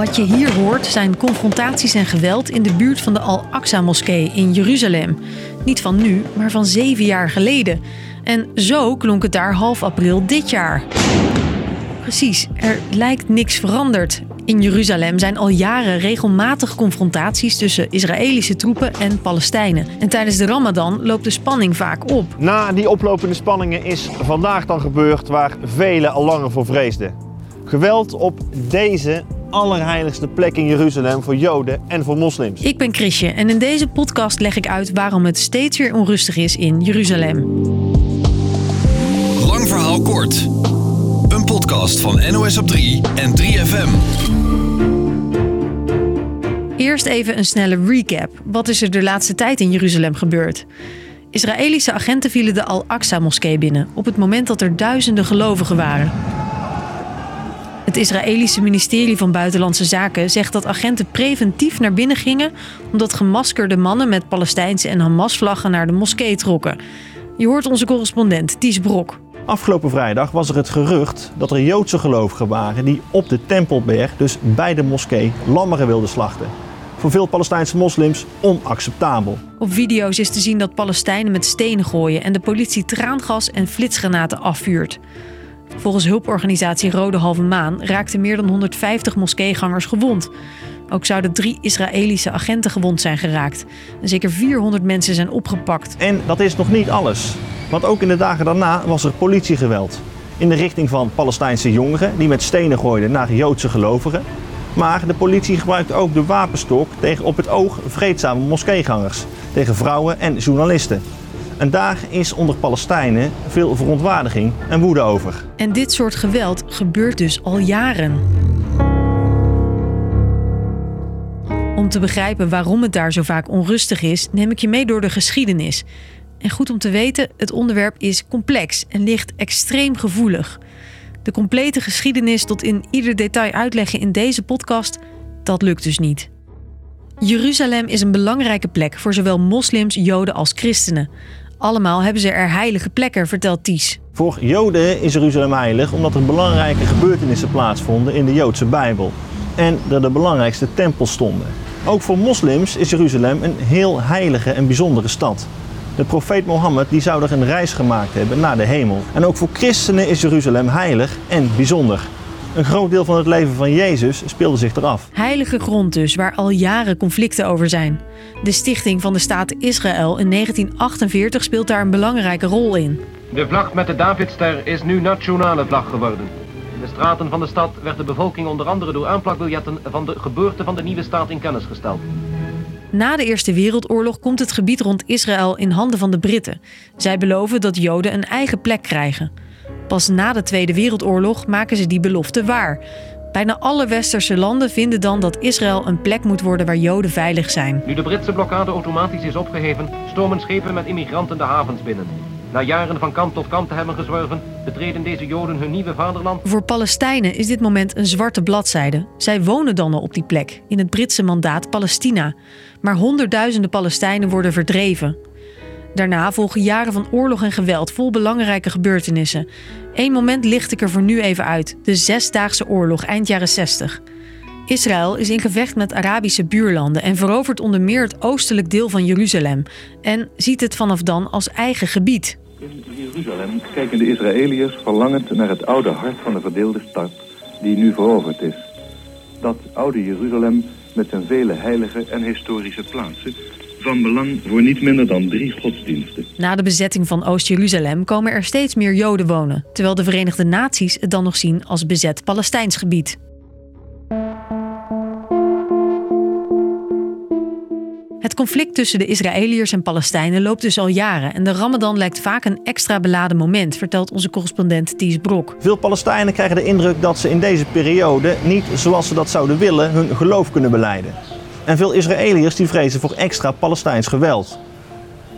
Wat je hier hoort zijn confrontaties en geweld in de buurt van de Al-Aqsa-moskee in Jeruzalem. Niet van nu, maar van zeven jaar geleden. En zo klonk het daar half april dit jaar. Precies, er lijkt niks veranderd. In Jeruzalem zijn al jaren regelmatig confrontaties tussen Israëlische troepen en Palestijnen. En tijdens de Ramadan loopt de spanning vaak op. Na die oplopende spanningen is vandaag dan gebeurd waar velen al langer voor vreesden. Geweld op deze allerheiligste plek in Jeruzalem voor Joden en voor moslims. Ik ben Chrisje en in deze podcast leg ik uit waarom het steeds weer onrustig is in Jeruzalem. Lang verhaal kort. Een podcast van NOS op 3 en 3FM. Eerst even een snelle recap. Wat is er de laatste tijd in Jeruzalem gebeurd? Israëlische agenten vielen de Al-Aqsa-moskee binnen op het moment dat er duizenden gelovigen waren. Het Israëlische ministerie van Buitenlandse Zaken zegt dat agenten preventief naar binnen gingen omdat gemaskerde mannen met Palestijnse en Hamas-vlaggen naar de moskee trokken. Je hoort onze correspondent Ties Brok. Afgelopen vrijdag was er het gerucht dat er Joodse gelovigen waren die op de Tempelberg, dus bij de moskee, lammeren wilden slachten. Voor veel Palestijnse moslims onacceptabel. Op video's is te zien dat Palestijnen met stenen gooien en de politie traangas en flitsgranaten afvuurt. Volgens hulporganisatie Rode Halve Maan raakten meer dan 150 moskeegangers gewond. Ook zouden drie Israëlische agenten gewond zijn geraakt. Zeker 400 mensen zijn opgepakt. En dat is nog niet alles. Want ook in de dagen daarna was er politiegeweld. In de richting van Palestijnse jongeren die met stenen gooiden naar Joodse gelovigen. Maar de politie gebruikte ook de wapenstok tegen op het oog vreedzame moskeegangers. Tegen vrouwen en journalisten. En daar is onder Palestijnen veel verontwaardiging en woede over. En dit soort geweld gebeurt dus al jaren. Om te begrijpen waarom het daar zo vaak onrustig is, neem ik je mee door de geschiedenis. En goed om te weten, het onderwerp is complex en ligt extreem gevoelig. De complete geschiedenis tot in ieder detail uitleggen in deze podcast, dat lukt dus niet. Jeruzalem is een belangrijke plek voor zowel moslims, joden als christenen. Allemaal hebben ze er heilige plekken, vertelt Ties. Voor Joden is Jeruzalem heilig omdat er belangrijke gebeurtenissen plaatsvonden in de Joodse Bijbel. En er de belangrijkste tempels stonden. Ook voor moslims is Jeruzalem een heel heilige en bijzondere stad. De profeet Mohammed die zou er een reis gemaakt hebben naar de hemel. En ook voor christenen is Jeruzalem heilig en bijzonder. Een groot deel van het leven van Jezus speelde zich eraf. Heilige grond dus, waar al jaren conflicten over zijn. De stichting van de staat Israël in 1948 speelt daar een belangrijke rol in. De vlag met de Davidster is nu nationale vlag geworden. In de straten van de stad werd de bevolking onder andere door aanplakbiljetten van de geboorte van de nieuwe staat in kennis gesteld. Na de Eerste Wereldoorlog komt het gebied rond Israël in handen van de Britten. Zij beloven dat Joden een eigen plek krijgen. Pas na de Tweede Wereldoorlog maken ze die belofte waar. Bijna alle westerse landen vinden dan dat Israël een plek moet worden waar Joden veilig zijn. Nu de Britse blokkade automatisch is opgeheven, stormen schepen met immigranten de havens binnen. Na jaren van kant tot kant te hebben gezworven, betreden deze Joden hun nieuwe vaderland. Voor Palestijnen is dit moment een zwarte bladzijde. Zij wonen dan al op die plek, in het Britse mandaat Palestina. Maar honderdduizenden Palestijnen worden verdreven. Daarna volgen jaren van oorlog en geweld vol belangrijke gebeurtenissen. Eén moment licht ik er voor nu even uit: de Zesdaagse Oorlog eind jaren 60. Israël is in gevecht met Arabische buurlanden en verovert onder meer het oostelijk deel van Jeruzalem en ziet het vanaf dan als eigen gebied. In Jeruzalem kijken de Israëliërs verlangend naar het oude hart van de verdeelde stad die nu veroverd is. Dat oude Jeruzalem met zijn vele heilige en historische plaatsen van belang voor niet minder dan drie godsdiensten. Na de bezetting van Oost-Jeruzalem komen er steeds meer Joden wonen, terwijl de Verenigde Naties het dan nog zien als bezet Palestijns gebied. Het conflict tussen de Israëliërs en Palestijnen loopt dus al jaren en de Ramadan lijkt vaak een extra beladen moment, vertelt onze correspondent Ties Brok. Veel Palestijnen krijgen de indruk dat ze in deze periode niet zoals ze dat zouden willen hun geloof kunnen beleiden. En veel Israëliërs die vrezen voor extra Palestijns geweld.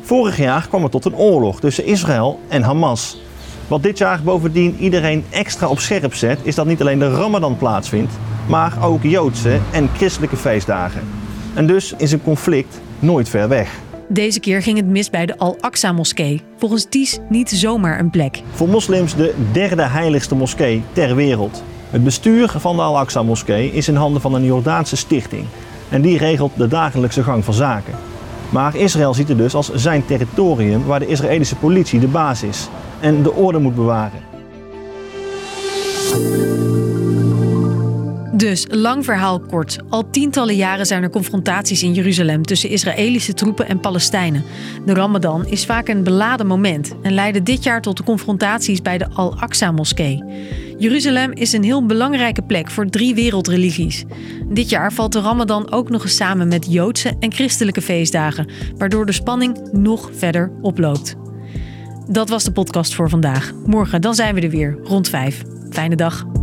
Vorig jaar kwam het tot een oorlog tussen Israël en Hamas. Wat dit jaar bovendien iedereen extra op scherp zet, is dat niet alleen de Ramadan plaatsvindt, maar ook Joodse en christelijke feestdagen. En dus is een conflict nooit ver weg. Deze keer ging het mis bij de Al-Aqsa-moskee. Volgens Ties niet zomaar een plek. Voor moslims de derde heiligste moskee ter wereld. Het bestuur van de Al-Aqsa-moskee is in handen van een Jordaanse stichting en die regelt de dagelijkse gang van zaken. Maar Israël ziet het dus als zijn territorium waar de Israëlische politie de baas is en de orde moet bewaren. Dus, lang verhaal kort. Al tientallen jaren zijn er confrontaties in Jeruzalem tussen Israëlische troepen en Palestijnen. De Ramadan is vaak een beladen moment en leidde dit jaar tot de confrontaties bij de Al-Aqsa-moskee. Jeruzalem is een heel belangrijke plek voor drie wereldreligies. Dit jaar valt de Ramadan ook nog eens samen met Joodse en christelijke feestdagen, waardoor de spanning nog verder oploopt. Dat was de podcast voor vandaag. Morgen dan zijn we er weer, rond vijf. Fijne dag.